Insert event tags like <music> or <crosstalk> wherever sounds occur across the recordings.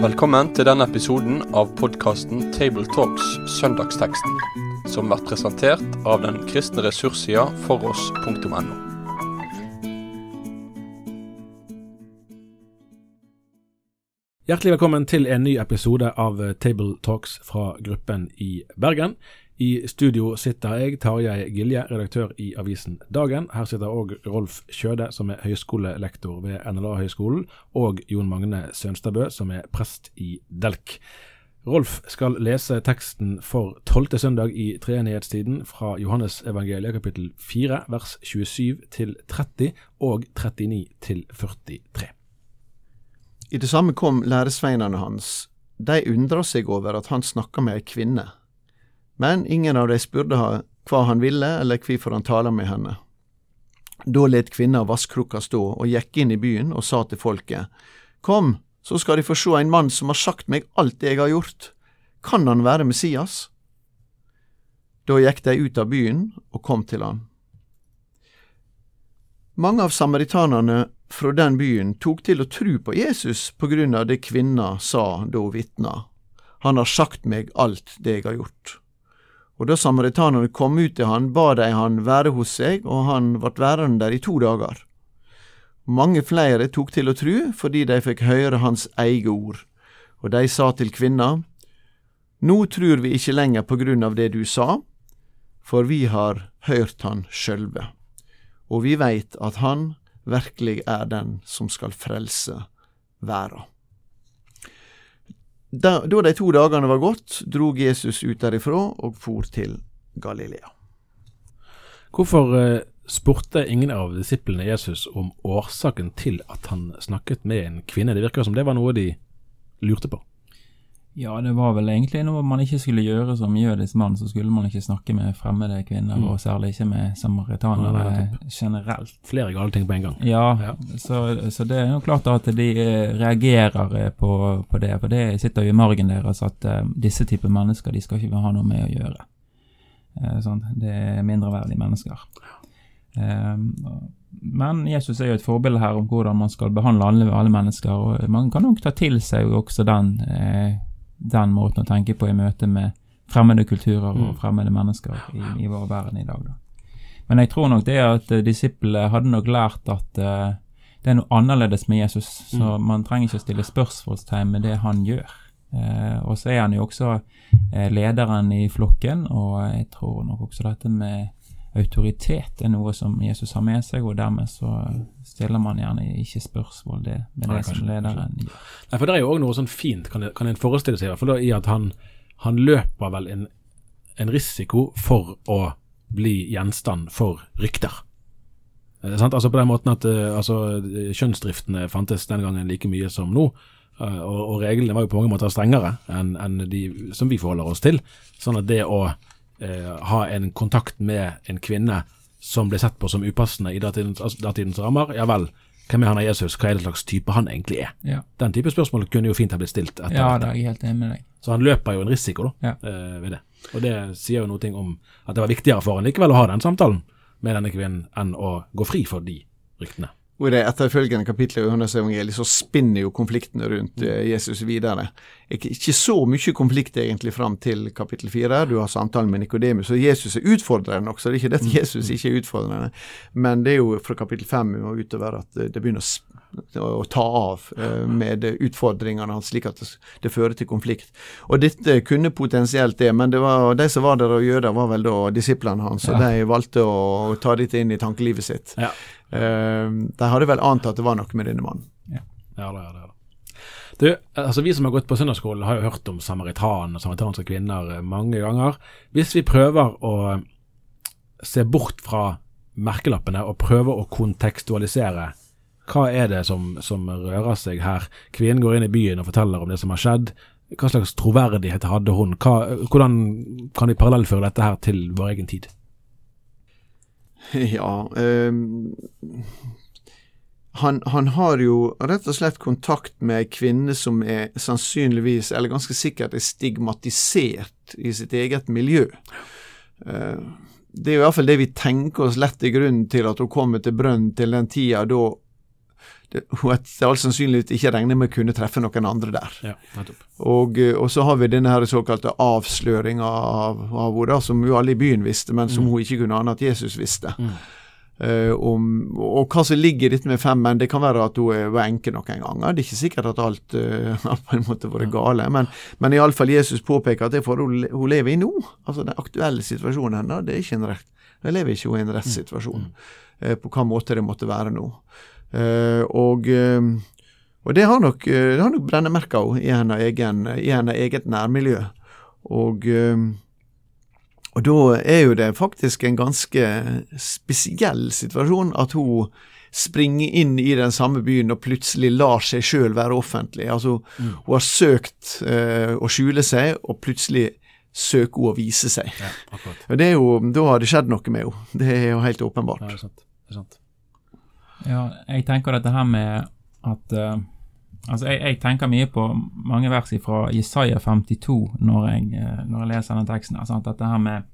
Velkommen til denne episoden av podkasten Tabletalks Søndagsteksten, som blir presentert av den kristne ressurssida foross.no. Hjertelig velkommen til en ny episode av Table Talks fra gruppen i Bergen. I studio sitter jeg, Tarjei Gilje, redaktør i avisen Dagen. Her sitter òg Rolf Kjøde, som er høyskolelektor ved NLA-høgskolen, og Jon Magne Sønstebø, som er prest i Delk. Rolf skal lese teksten for tolvte søndag i treenighetstiden fra Johannes evangeliet kapittel 4 vers 27 til 30 og 39 til 43. I det samme kom læresveinene hans. De undra seg over at han snakka med ei kvinne. Men ingen av de spurte hva han ville, eller hvorfor han talte med henne. Da let kvinna vasskrukka stå og gikk inn i byen og sa til folket, Kom, så skal de få se en mann som har sagt meg alt jeg har gjort. Kan han være Messias? Da gikk de ut av byen og kom til han. Mange av samaritanerne fra den byen tok til å tro på Jesus på grunn av det kvinna sa da hun vitna. Han har sagt meg alt det jeg har gjort. Og da samaritanerne kom ut til han, ba de han være hos seg, og han ble værende der i to dager. Mange flere tok til å tru fordi de fikk høre hans eige ord, og de sa til kvinna, Nå trur vi ikke lenger på grunn av det du sa, for vi har hørt han sjølve, og vi veit at han virkelig er den som skal frelse verda. Da, da de to dagene var gått, drog Jesus ut derifra og for til Galilea. Hvorfor eh, spurte ingen av disiplene Jesus om årsaken til at han snakket med en kvinne? Det virker som det var noe de lurte på. Ja, det var vel egentlig noe man ikke skulle gjøre som jødisk mann, så skulle man ikke snakke med fremmede kvinner, mm. og særlig ikke med samaritanere ja, generelt. Flere gale ting på en gang. Ja, ja. Så, så, det er jo klart at de eh, reagerer eh, på, på det, for det sitter jo i margen deres at uh, disse typer mennesker de skal ikke ha noe med å gjøre. Uh, sånn. Det er mindreverdige mennesker. Uh, men Jesus er jo et forbilde her om hvordan man skal behandle alle, alle mennesker, og man kan nok ta til seg også den den måten å tenke på i møte med fremmede kulturer og mm. fremmede mennesker i, i vår verden i dag. Da. Men jeg tror nok det at uh, disiplene hadde nok lært at uh, det er noe annerledes med Jesus, så mm. man trenger ikke å stille spørsmålstegn med det han gjør. Uh, og så er han jo også lederen i flokken, og jeg tror nok også dette med autoritet er noe som Jesus har med seg, og dermed så stiller man gjerne ikke spørsmål det, med Nei, det som lederen gjør. Nei, for det er jo òg noe sånn fint, kan, kan en forestille seg, i hvert da, i at han, han løper vel en, en, risiko for å bli gjenstand for rykter. Eh, altså På den måten at eh, altså, kjønnsdriftene fantes den gangen like mye som nå. Eh, og, og, reglene var jo på mange måter strengere enn en de som vi forholder oss til. Sånn at det å eh, ha en kontakt med en kvinne som ble sett på som upassende i datidens, altså, datidens rammer, ja vel, hvem er han av Jesus, hva er det slags type han egentlig er? Ja. Den type spørsmål kunne jo fint ha blitt stilt. etter ja, det er jeg helt enig med deg. Så han løper jo en risiko da, ja. eh, ved det. Og det sier jo noe om at det var viktigere for han likevel å ha den samtalen med denne kvinnen enn å gå fri for de ryktene. Og I det etterfølgende kapitlet i Johannes evangeliet så spinner jo konfliktene rundt uh, Jesus videre. Ikke, så mye konflikt egentlig fram til kapittel fire. Du har samtalen med Nikodemus, og Jesus er utfordrende også. Det er ikke det at mm. Jesus ikke er utfordrende, men det er jo fra kapittel fem og utover at det begynner å, ta av uh, med utfordringene hans, slik at det, fører til konflikt. Og dette kunne potensielt det, men det var, de som var der og jøder, var vel da disiplene hans, og de valgte å ta dette inn i tankelivet sitt. Ja. Uh, de hadde vel antatt at det var noe med denne mannen. Ja, ja det er det. Du, altså Vi som har gått på søndagsskolen, har jo hørt om samaritan og samaritanske kvinner eh, mange ganger. Hvis vi prøver å se bort fra merkelappene og prøver å kontekstualisere, hva er det som, som rører seg her? Kvinnen går inn i byen og forteller om det som har skjedd. Hva slags troverdighet hadde hun? Hva, hvordan kan vi parallellføre dette her til vår egen tid? <laughs> Ja um, han, han, har jo rett og slett kontakt med ei kvinne som er sannsynligvis, eller ganske sikkert, er stigmatisert i sitt eget miljø. Uh, det er jo iallfall det vi tenker oss lett til grunn til at hun kommer til brønnen til den tida da det, hun etter all sannsynlighet ikke regner med å kunne treffe noen andre der. Ja. Og, eh, og så har vi denne her såkalte avsløringa av, av henne, som jo alle i byen visste, men som Mm. hun ikke kunne ane at Jesus visste. Mm. Uh, om, og hva som ligger i dette med fem menn, det kan være at hun var enke noen ganger. Det er ikke sikkert at alt <laughs> uh, har på en måte vært gale, men, men iallfall Jesus påpeker at det får hun, hun lever i nå. Altså Den aktuelle situasjonen hennes, det er ikke en rett. Lever ikke hun i en rettssituasjon, uh, på hva måte det måtte være nå. Eh, og, eh, og det har nok, eh, det har nok brennemerka i hennes eget nærmiljø. Og og da er jo det faktisk en ganske spesiell situasjon at hun springer inn i den samme byen og plutselig lar seg sjøl være offentlig. Altså, Mm. hun har søkt eh, å skjule seg, og plutselig søker hun å vise seg. Ja. Det er jo, Da har det skjedd noe med henne. Det er jo helt åpenbart. Ja, det er sant. Det er sant. Ja, jeg tenker dette her med at uh, Altså, jeg, jeg tenker mye på mange vers fra Jesaja 52 når jeg, eh, når jeg leser denne teksten. Altså? Dette her med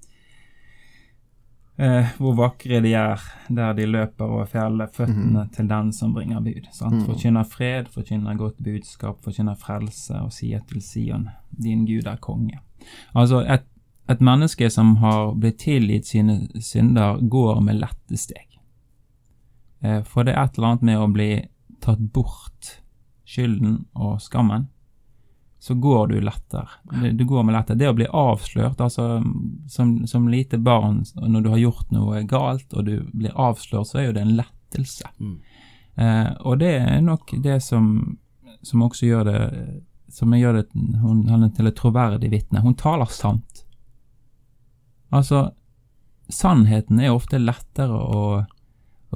uh, hvor vakre de er der de løper over fjellet, føttene til den som bringer bud. Sant? Mhm. Forkynner fred, forkynner godt budskap, forkynner frelse og sier til Sion, din Gud er konge. Altså, et, et menneske som har blitt tilgitt sine synder, går med lette steg. Eh, For det er et eller annet med å bli tatt bort skylden og skammen, så går du lettere. Du, du går med lettere. Det å bli avslørt, altså som, som lite barn, når du har gjort noe galt og du blir avslørt, så er jo det en lettelse. Mm. Eh, og det er nok det som, som også gjør det som gjør det hun, henne til et troverdig vitne. Hun taler sant. Altså, sannheten er ofte lettere å,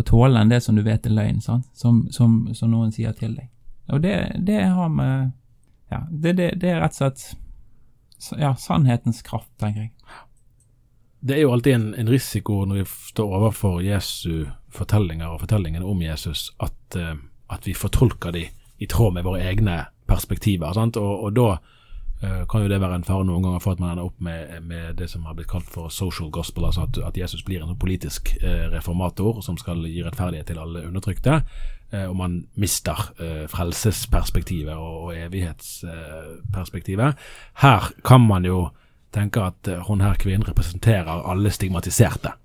å tåle enn det som du vet er løgn? Som, som, som noen sier til deg. Og det, det har med Ja, det, det, det er rett og slett ja, sannhetens kraft, tenker jeg. Det er jo alltid en, en risiko når vi står overfor Jesu fortellinger og fortellingene om Jesus, at, eh, at vi fortolker de i tråd med våre egne perspektiver. Sant? Og, og da kan jo det være en fare noen ganger for at man ender opp med, med det som har blitt kalt for social gospel, altså at, at Jesus blir en sånn politisk eh, reformator som skal gi rettferdighet til alle undertrykte, eh, og man mister eh, frelsesperspektivet og, og evighetsperspektivet. Her kan man jo tenke at eh, hun her kvinnen representerer alle stigmatiserte.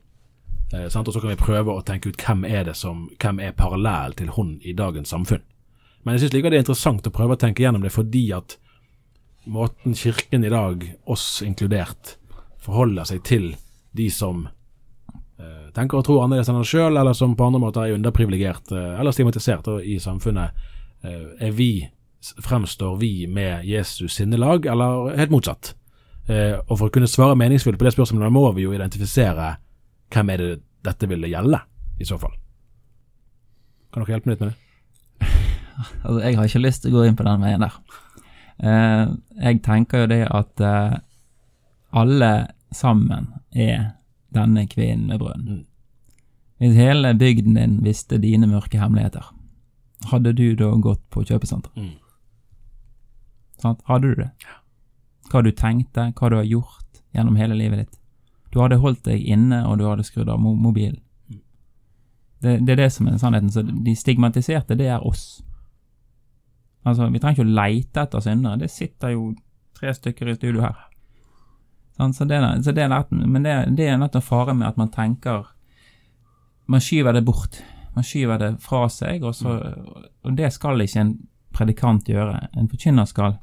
Eh? Og så kan vi prøve å tenke ut hvem er det som, hvem er parallell til hun i dagens samfunn. Men jeg synes likevel det er interessant å prøve å tenke gjennom det, fordi at måten kirken i dag, oss inkludert, forholder seg til de som eh, tenker og tror annerledes enn oss sjøl, eller som på andre måter er underprivilegert eh, eller stigmatisert i samfunnet, eh, er vi, fremstår vi med Jesus sinnelag, eller helt motsatt? Eh, og for å kunne svare meningsfullt på det spørsmålet, må vi jo identifisere hvem er det dette ville gjelde, i så fall. Kan dere hjelpe meg litt med det? <laughs> Altså, jeg har ikke lyst til å gå inn på den veien der. Eh, jeg tenker jo det at eh, alle sammen er denne kvinnen med brønnen. Hvis hele bygden din visste dine mørke hemmeligheter, hadde du da gått på kjøpesenter? Mm. Sant? Hadde du det? Hva du tenkte, hva du har gjort gjennom hele livet ditt. Du hadde holdt deg inne, og du hadde skrudd av mo mobilen. Det, det er det som er sannheten. Så de stigmatiserte, det er oss. Altså, Vi trenger ikke å leite etter syndere. Det sitter jo tre stykker i studio her. Sånn, så det, er- så det er nett, men det, det er nettopp faren med at man tenker Man skyver det bort. Man skyver det fra seg, og, så, og det skal ikke en predikant gjøre. En forkynner skal,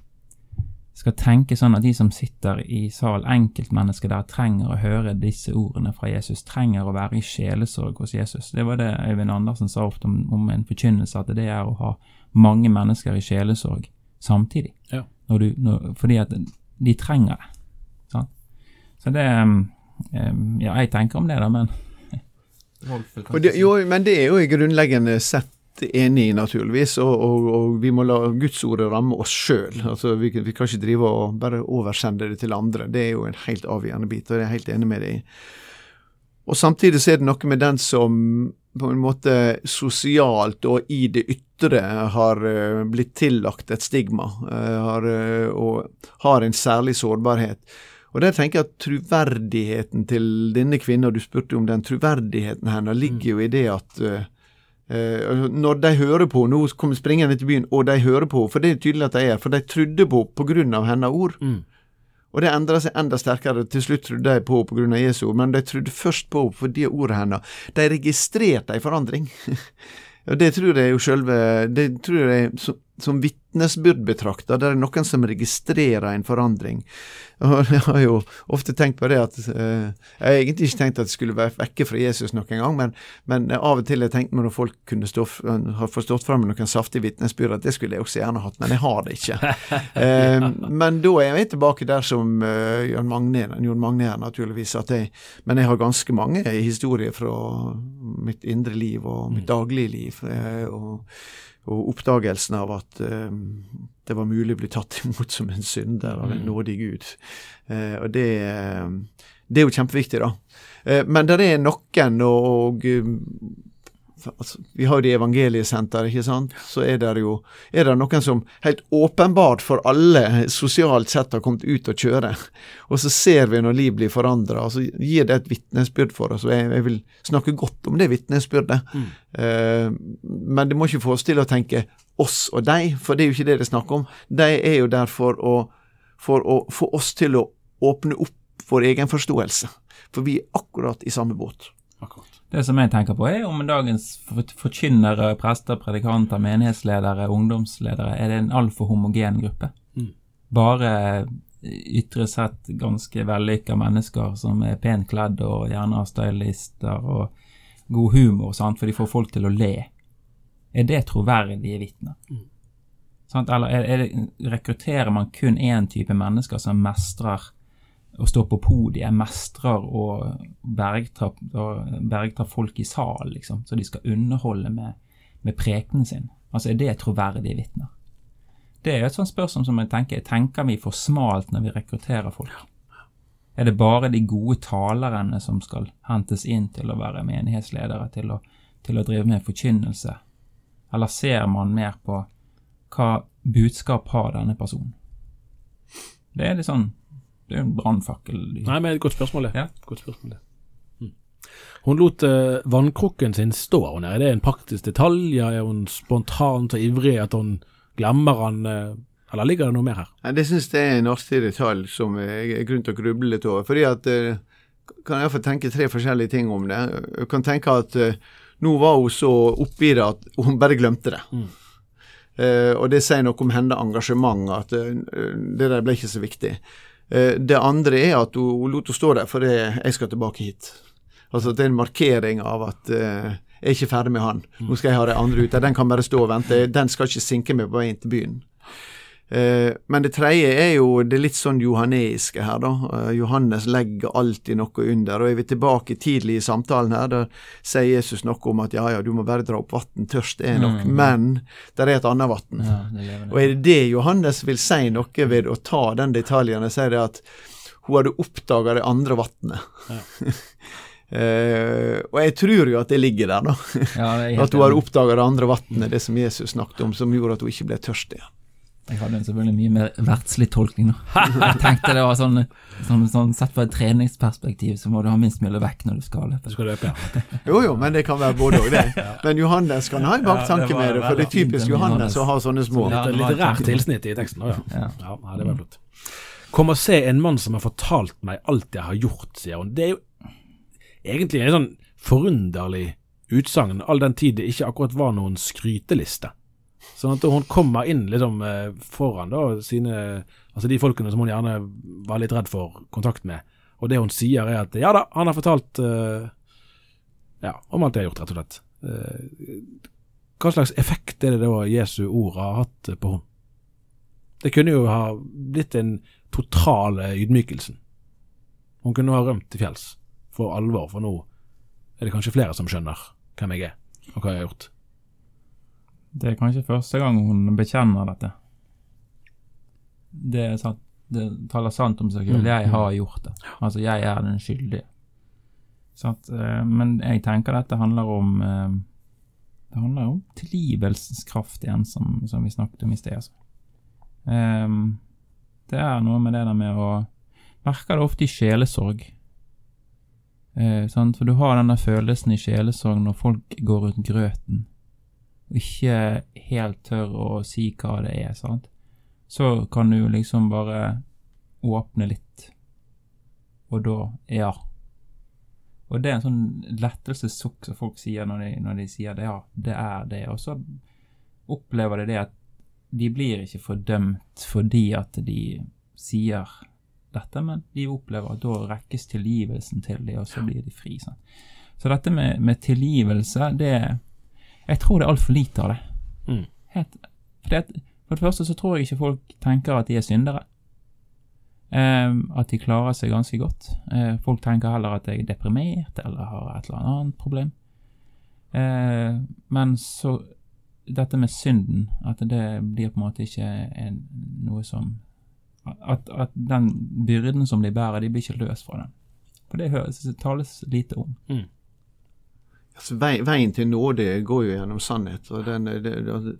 skal tenke sånn at de som sitter i sal, enkeltmennesker der, trenger å høre disse ordene fra Jesus, trenger å være i sjelesorg hos Jesus. Det var det Øyvind Andersen sa ofte om, om en forkynnelse, at det er å ha mange mennesker i sjelesorg samtidig. Ja. Når du, når, fordi at de trenger det. Sant? Så det um, um, Ja, jeg tenker om det, da, men det, jo, men det er jo i grunnleggende sett enig i, naturligvis. Og, og, og vi må la Gudsordet ramme oss sjøl. Altså, vi, vi kan ikke drive og bare oversende det til andre. Det er jo en helt avgjørende bit, og jeg er helt enig med deg i. Og samtidig så er det noe med den som på en måte sosialt og i det ytre har eh, blitt tillagt et stigma, eh, har, eh, og har en særlig sårbarhet. Og der tenker jeg at troverdigheten til denne kvinna, du spurte om den troverdigheten hennes, ligger jo i det at uh, når de hører på, nå kommer springende til byen, og de hører på, for det er tydelig at de er, for de trodde på av hennes ord. Mm. Og det endra seg enda sterkere. Til slutt trodde de på av Jesu men de trodde først på fordi ordet hennes. De registrerte en forandring. <laughs> og det tror jeg jo sjølve Det tror jeg som, vitnesbyrd betrakta, det er noen som registrerer en forandring. <laughs> Og jeg har jo ofte tenkt på det at eh, Jeg har egentlig ikke tenkt at jeg skulle være vekke fra Jesus noen gang, men, men av og til har jeg tenkt meg når folk kunne stå, har forstått fram med noen saftige vitnesbyrd, at det skulle jeg også gjerne hatt, men jeg har det ikke. <laughs> Eh, men da er jeg tilbake der som uh, Jon Magne er, naturligvis. At jeg, men jeg har ganske mange historier fra mitt indre liv og mitt daglige liv. eh, og, og oppdagelsen av at eh, det var mulig å bli tatt <laughs> imot som en synder av en nådig Gud. Eh, og det, eh, det er jo kjempeviktig, da. Eh, men det er noen, og, og altså, Vi har jo det evangeliesenteret, ikke sant. Så er det jo er det noen som helt åpenbart for alle sosialt sett har kommet ut og kjøre. Og så ser vi når liv blir forandra, og så gir det et vitnesbyrd for oss. Og jeg, jeg vil snakke godt om det vitnesbyrdet. Eh, men det må ikke få oss til å tenke oss og deg, for det er jo ikke det det er snakk om. De er jo der for å, for å få oss til å åpne opp vår egen forståelse. For vi er akkurat i samme båt. Akkurat. Det som jeg tenker på, er om dagens forkynnere, prester, predikanter, menighetsledere, ungdomsledere Er det en altfor homogen gruppe? Mm. Bare ytre sett ganske vellykka mennesker som er pent kledd og gjerne har stylister og god humor, sant? for de får folk til å le. Er det troverdige vitner? Mm. Eller er, er det, rekrutterer man kun én type mennesker som mestrer å stå på podiet, mestrer og bergtar, folk i salen, liksom, så de skal underholde med, med prekenen sin. Altså, er det troverdige vitner? Det er jo et sånt spørsmål som jeg tenker, tenker vi for smalt når vi rekrutterer folk? Er det bare de gode talerne som skal hentes inn til å være menighetsledere, til å, til å drive med forkynnelse? Eller ser man mer på hva budskap har denne personen? Det er litt sånn Det er jo en brannfakkel. Nei, men godt spørsmål, det. Ja. Godt spørsmål, det. Mm. Hun lot uh, vannkrukken sin stå. Hun er. det en praktisk detalj? Er hun spontant og ivrig at hun glemmer han? Uh, Eller ligger det noe mer her? Nei, Det syns jeg er en artig detalj som jeg er grunn til å gruble litt over. Fordi at uh, kan jeg iallfall tenke tre forskjellige ting om det. Jeg kan tenke at uh, nå var hun så oppi det at hun bare glemte det. Mm. Eh, og det sier noe om hennes engasjement, at det der ble ikke så viktig. Eh, det andre er at hun, lot henne stå der fordi jeg skal tilbake hit. Altså det er en markering av at eh, jeg er ikke ferdig med han. Nå skal jeg ha de andre ute. Den kan bare stå og vente. Den skal ikke sinke meg på vei inn til byen. Eh, men det tredje er jo det litt sånn johaneiske her, da. Eh, Johannes legger alltid noe under. Og er vi tilbake tidlig i samtalen her, der sier Jesus noe om at ja, ja, du må bare dra opp vann, tørst er nok, Mm. men der er et annet vann. Ja, Og er det det Johannes vil si noe ved å ta den detaljen og si det at hun hadde oppdaga det andre vannet? <laughs> Eh, og jeg tror jo at det ligger der, da. Ja, <laughs> At hun enig. oppdaga det andre vannet, det som Jesus snakket om, som gjorde at hun ikke ble tørst igjen. Jeg hadde jo selvfølgelig mye mer verdslig tolkning nå. Jeg tenkte det var sånn, sånn, sånn Sett fra et treningsperspektiv så må du ha minst mulig vekk når du skal løpe. Du skal løpe, ja. <laughs> Jo jo, men det kan være både og, det. Men Johannes kan ha en baktanke Ja, med det, for det er typisk Johannes å ha sånne små. Så Litt litterært tilsnitt i teksten òg, ja. Ja. ja. Ja, det var flott. Kom og se en mann som har fortalt meg alt jeg har gjort, sier hun. Det er jo egentlig en sånn forunderlig utsagn, all den tid det ikke akkurat var noen skryteliste. Sånn at hun kommer inn liksom eh, foran da sine Altså de folkene som hun gjerne var litt redd for kontakt med, og det hun sier er at ja da, han har fortalt uh, ja, om alt jeg har gjort, rett og slett. Uh, hva slags effekt er det da Jesu ord har hatt på henne? Det kunne jo ha blitt en total eh, ydmykelsen. Hun kunne ha rømt til fjells, for alvor, for nå er det kanskje flere som skjønner hvem jeg er, og hva jeg har gjort. Det er kanskje første gang hun bekjenner dette. Det sant. Det taler sant om seg selv. Mm, Jeg mm. har gjort det. Altså, jeg er den skyldige. Sant? Eh, Men jeg tenker dette handler om eh, Det handler om tilgivelsens kraft igjen, som, som vi snakket om i sted. Ehm, Det er noe med det der med å merker det ofte i sjelesorg. Eh, sant? For du har denne følelsen i sjelesorg når folk går rundt grøten og ikke helt tør å si hva det er, sant. Så kan du liksom bare åpne litt, og da ja. Og det er en sånn lettelsessukk som folk sier når de, når de sier det, ja, det er det. Og så opplever de det at de blir ikke fordømt fordi at de sier dette, men de opplever at da rekkes tilgivelsen til dem, og så blir de fri. Sant? Så dette med, med tilgivelse, det Jeg tror det er altfor lite av det. Mm. Helt, for, det, for det første så tror jeg ikke folk tenker at de er syndere. Um, at de klarer seg ganske godt. Uh, folk tenker heller at jeg er deprimert eller har et eller annet problem. Uh, men så dette med synden, at det blir på en måte ikke en, noe som at, at, den byrden som de bærer, de blir ikke løst fra den. For det høres, tales lite om. Mm. Altså, veien til nåde går jo gjennom sannhet, og, den, det, det,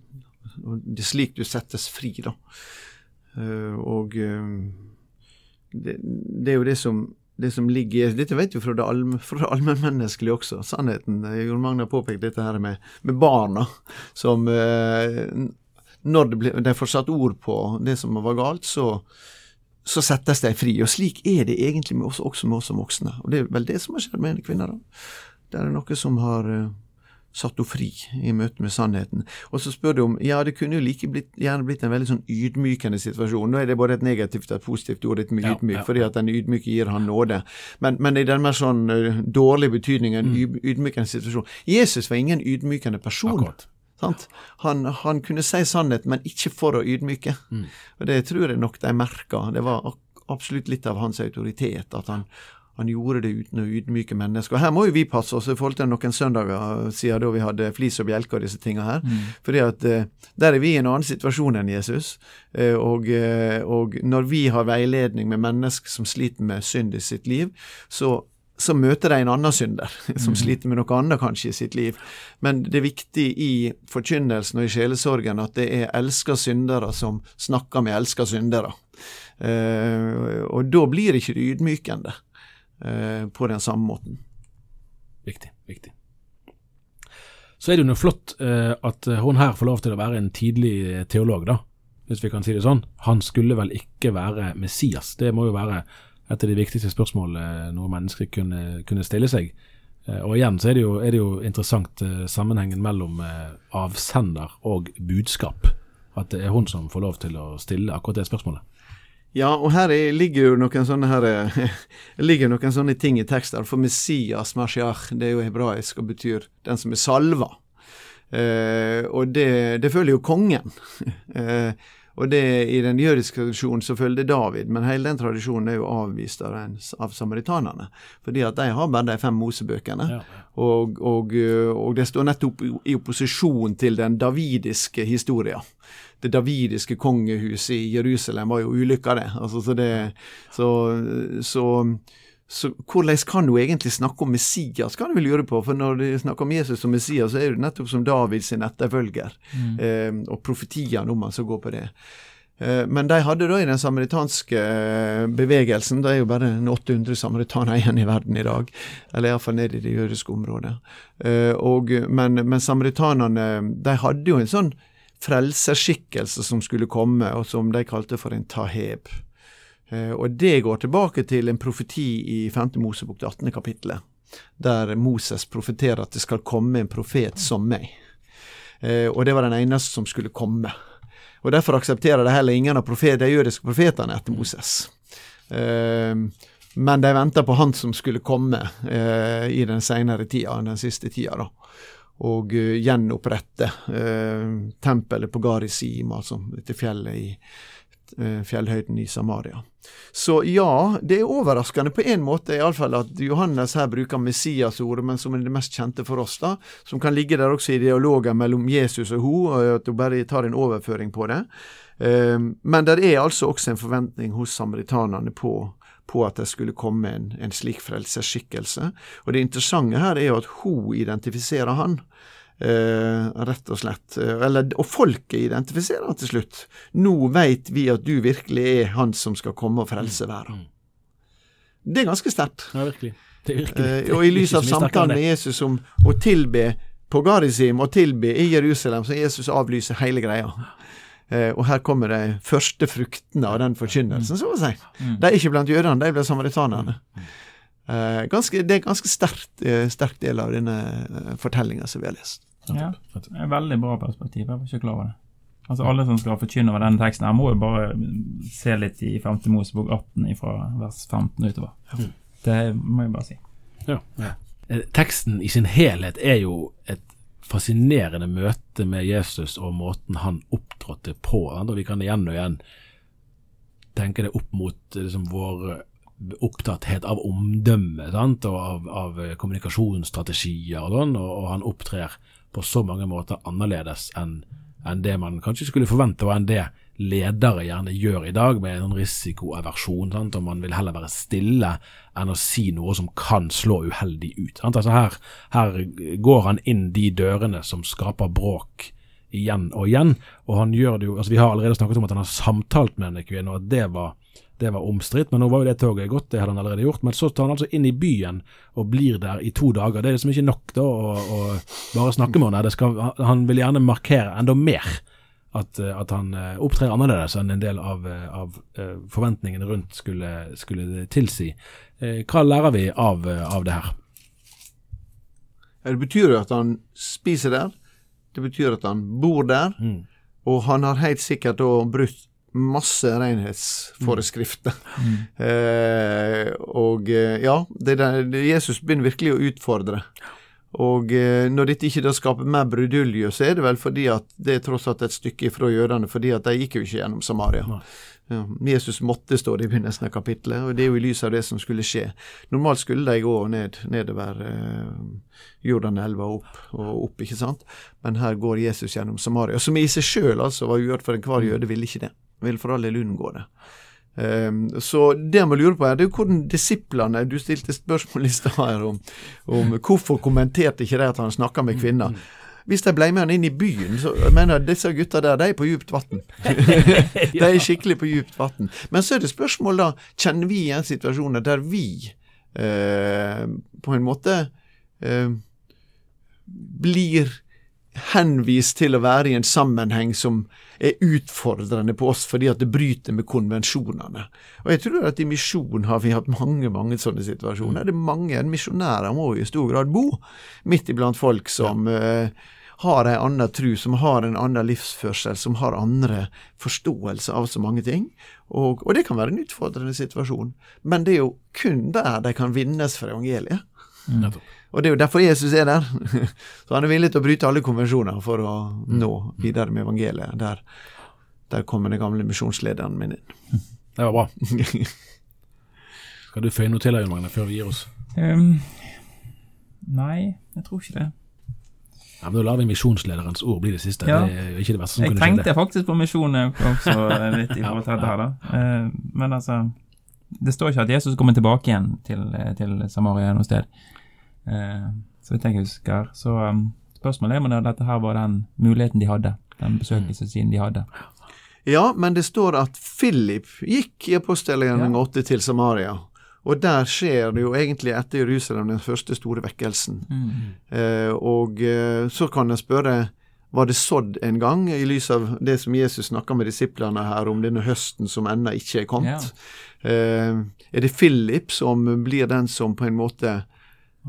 er slik du settes fri, da. Uh, og uh, det, det, er jo det som, det som ligger Dette vet vi fra det, allm, allmennmenneskelige også. Sannheten. Jon Magne har påpekt dette her med, med barna, som uh, når det ble, de får satt ord på det som var galt, så, så settes de fri. Og slik er det egentlig med oss, også med oss som voksne. Og det er vel det som har skjedd med en kvinne. da. Det er noe som har uh, satt henne fri i møte med sannheten. Og så spør du om ja, det kunne jo like blitt, gjerne blitt en veldig sånn ydmykende situasjon. Nå er det både et negativt og et positivt ord, et med Ja, ydmyk, ja, fordi at den ydmyke gir han nåde. Men, men i den mer sånn uh, dårlige betydningen, Mm. ydmykende situasjon Jesus var ingen ydmykende person. Akkurat. Sant? Han, han kunne si sannhet, men ikke for å ydmyke. Mm. Og Det tror jeg nok de merka. Det var absolutt litt av hans autoritet at han, han gjorde det uten å ydmyke mennesker. Og Her må jo vi passe oss i forhold til noen søndager siden da vi hadde flis og bjelke og disse tinga her. Mm. Fordi at eh, der er vi i en annen situasjon enn Jesus. Eh, og, eh, og når vi har veiledning med mennesker som sliter med synd i sitt liv, så så møter de en annen synder, <laughs> som sliter med noe annet kanskje i sitt liv. Men det er viktig i forkynnelsen og i sjelesorgen at det er elska syndere som snakker med elska syndere. Eh, og da blir det ikke det ydmykende på den samme måten. Viktig. viktig. Så er det jo noe flott eh, at hun her får lov til å være en tidlig teolog, da. Hvis vi kan si det sånn. Han skulle vel ikke være Messias. Det må jo være et av de viktigste spørsmålene noe menneske kunne, kunne stille seg. Eh, og igjen så er det jo, er det jo interessant eh, sammenhengen mellom eh, avsender og budskap. At det er hun som får lov til å stille akkurat det spørsmålet. Ja, og her er, ligger jo noen sånne her, <laughs> ligger noen sånne ting i tekster. For Messias, Mashiach, det er jo hebraisk og betyr den som er salva. Eh, og det, det følger jo kongen. <laughs> eh, og det I den jødiske tradisjonen så følger David, men hele den tradisjonen er jo avvist av, av samaritanerne. Fordi at de har bare de fem Mosebøkene. Ja. Og, og, og det står nettopp i, opposisjon til den davidiske historia. Det davidiske kongehuset i Jerusalem var jo ulykka, det. Altså, så, det så, så, så hvordan kan du egentlig snakke om Messias, kan du vel lure på. For når du snakker om Jesus som Messias, så er du nettopp som Davids etterfølger. Mm. Eh, og profetiene om han som går på det. Eh, Men de hadde da i den samaritanske eh, bevegelsen, det er jo bare en 800 samaritanere igjen i verden i dag, eller iallfall nede i det jødiske området. Eh, Og, men, men samaritanene de hadde jo en sånn frelserskikkelse som skulle komme, og som de kalte for en taheb. Eh, Og det går tilbake til en profeti i 5. Mosebok, det 18. kapittelet, der Moses profeterer at det skal komme en profet som meg. Eh, Og det var den eneste som skulle komme. Og Derfor aksepterer de heller ingen av profet, de jødiske profetene etter Moses. Eh, men de venta på han som skulle komme i den senere tida, den siste tida. da. Og gjenopprette tempelet på Garisim, altså dette fjellet i fjellhøyden i Samaria. Så ja, det er overraskende på en måte iallfall at Johannes her bruker Messias-ordet, men som er det mest kjente for oss, da, som kan ligge der også i dialogen mellom Jesus og hun, og at hun bare tar en overføring på det. Eh, men det er altså også en forventning hos samaritanerne på, på at det skulle komme en, en slik frelseskikkelse Og det interessante her er jo at hun identifiserer han. Eh, rett og slett. Eh, Eller, og folket identifiserer han til slutt. Nå veit vi at du virkelig er han som skal komme og frelse verden. Det er ganske sterkt. Ja, virkelig. Det virkelig. Eh, og i lys av samtalen med Jesus om å tilbe på Garizim og tilbe i Jerusalem, så Jesus avlyser hele greia. Eh, og her kommer de første fruktene av den forkynnelsen, så å si. Mm. De er ikke blant jødene, de blant samaritanerne. Eh, ganske, det er en ganske sterk, sterk del av denne fortellinga som vi har lest. Ja, det er et veldig bra perspektiv. Jeg var ikke klar over det. Altså Alle som skal forkynne over denne teksten, her må jo bare se litt i 5. Mosebok 18 fra vers 15 utover. Det må jeg bare si. Ja. Eh, Teksten i sin helhet er jo et fascinerende møte med Jesus og måten han opptrådte på. Og vi kan igjen og igjen tenke det opp mot eh, liksom, vår opptatthet av omdømme sant? og av, av eh, kommunikasjonsstrategier og sånn, og, og han opptrer på så mange måter annerledes enn enn det man kanskje skulle forvente, og enn det ledere gjerne gjør i dag, med en risikoaversjon. Sant? Og man vil heller være stille enn å si noe som kan slå uheldig ut. Sant? Altså her, her går han inn de dørene som skaper bråk igjen og igjen, og han gjør det jo altså Vi har allerede snakket om at han har samtalt med en kvinne, og at det var det var omstridt, men nå var jo det toget gått, det hadde han allerede gjort. Men så tar han altså inn i byen og blir der i to dager. Det er liksom ikke nok da å, å bare snakke med henne. Skal, han vil gjerne markere enda mer at, eh, at han eh, opptrer annerledes enn en del av, eh, av forventningene rundt skulle, skulle tilsi. Hva lærer vi av, av det her? Det betyr jo at han spiser der, det betyr at han bor der, Mm. og han har helt sikkert da brutt masse renhetsforeskrifter. Mm. <laughs> Eh, og eh, ja, det der, Jesus begynner virkelig å utfordre. Og eh, når dette ikke da skaper mer brudulje, så er det vel fordi at det er tross alt et stykke ifra jødene, fordi at de gikk jo ikke gjennom Samaria. Ja, Jesus måtte stå det i begynnelsen av kapittelet, og det er jo i lys av det som skulle skje. Normalt skulle de gå ned, nedover eh, Jordanelva og opp og opp, ikke sant? Men her går Jesus gjennom Samaria, som i seg sjøl altså var uhørt, for enhver jøde ville ikke det. Ville for all del unngå det. Um, så det man lurer på her, det er jo hvordan disiplene Du stilte spørsmål i stad her om, om hvorfor kommenterte ikke de at han snakka med kvinner. Hvis de ble med han inn i byen, så jeg mener jeg, disse gutta der, de er på djupt vann. <laughs> de er skikkelig på djupt vann. Men så er det spørsmål, da. Kjenner vi igjen situasjoner der vi eh, på en måte eh, blir henvist til å være i en sammenheng som er utfordrende på oss fordi at det bryter med konvensjonene. Og jeg tror at i misjon har vi hatt mange mange sånne situasjoner. Det er mange misjonærer må jo i stor grad bo midt iblant folk som eh, har en annen tru, som har en annen livsførsel, som har andre forståelse av så mange ting. Og, og det kan være en utfordrende situasjon. Men det er jo kun der de kan vinnes for evangeliet. Nettopp. Og det er jo derfor Jesus er der. <laughs> Så han er villig til å bryte alle konvensjoner for å nå videre med evangeliet. Der, der kommer den gamle misjonslederen min inn. <laughs> Det var bra. <laughs> Skal du føye noe til, Jon Magne, før vi gir oss? Um, nei, jeg tror ikke det. Ja, men Da lar vi misjonslederens ord bli det siste. Ja. Det er ikke det verste som Jeg kunne skjedd. tenkte faktisk på misjonen også litt i forhold til dette her, da. Eh, Men altså Det står ikke at Jesus kommer tilbake igjen til, til Samaria noe sted. Eh, Så vidt jeg husker. Så um, spørsmålet er om dette her var den muligheten de hadde. Den besøkelsessiden de hadde. Ja, men det står at Philip gikk i apostelgjerningen Ja. 8 til Samaria. Og der skjer det jo egentlig etter Jerusalem den første store vekkelsen. Eh, og eh, så kan jeg spørre var det sådd en gang, i lys av det som Jesus snakka med disiplene her om denne høsten som ennå ikke er kommet? Eh, er det Philip som blir den som på en måte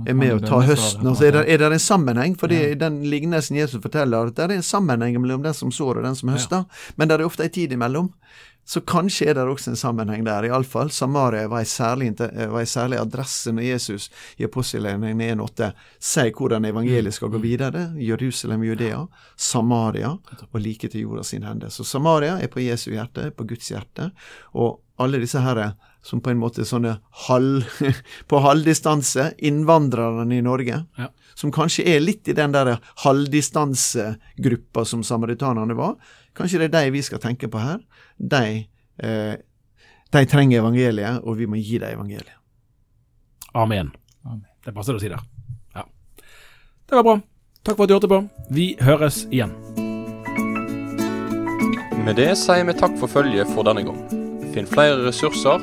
er med å ta høsten? Altså, er, det, er det en sammenheng? For ja. den lignelsen Jesus forteller, at det er en sammenheng mellom den som sår og den som høster, men det er ofte en tid imellom. Så kanskje er det også en sammenheng der, iallfall. Samaria var en særlig, var en særlig adresse når Jesus i apostelgjerningen 1.8 sier hvordan evangeliet skal gå videre. Jerusalem, Judea, Samaria og like til jorda sin hende. Så Samaria er på Jesu hjerte, på Guds hjerte. Og alle disse her som på en måte er sånne halv, <laughs> på halvdistanse, innvandrerne i Norge, Ja. som kanskje er litt i den der halvdistansegruppa som samaritanerne var. Kanskje det er de vi skal tenke på her. De, eh, de trenger evangeliet, og vi må gi dem evangeliet. Amen. Amen. Det passer det å si der. Ja. Det var bra. Takk for at du hørte på. Vi høres igjen. Med det sier vi takk for følget for denne gang. Finn flere ressurser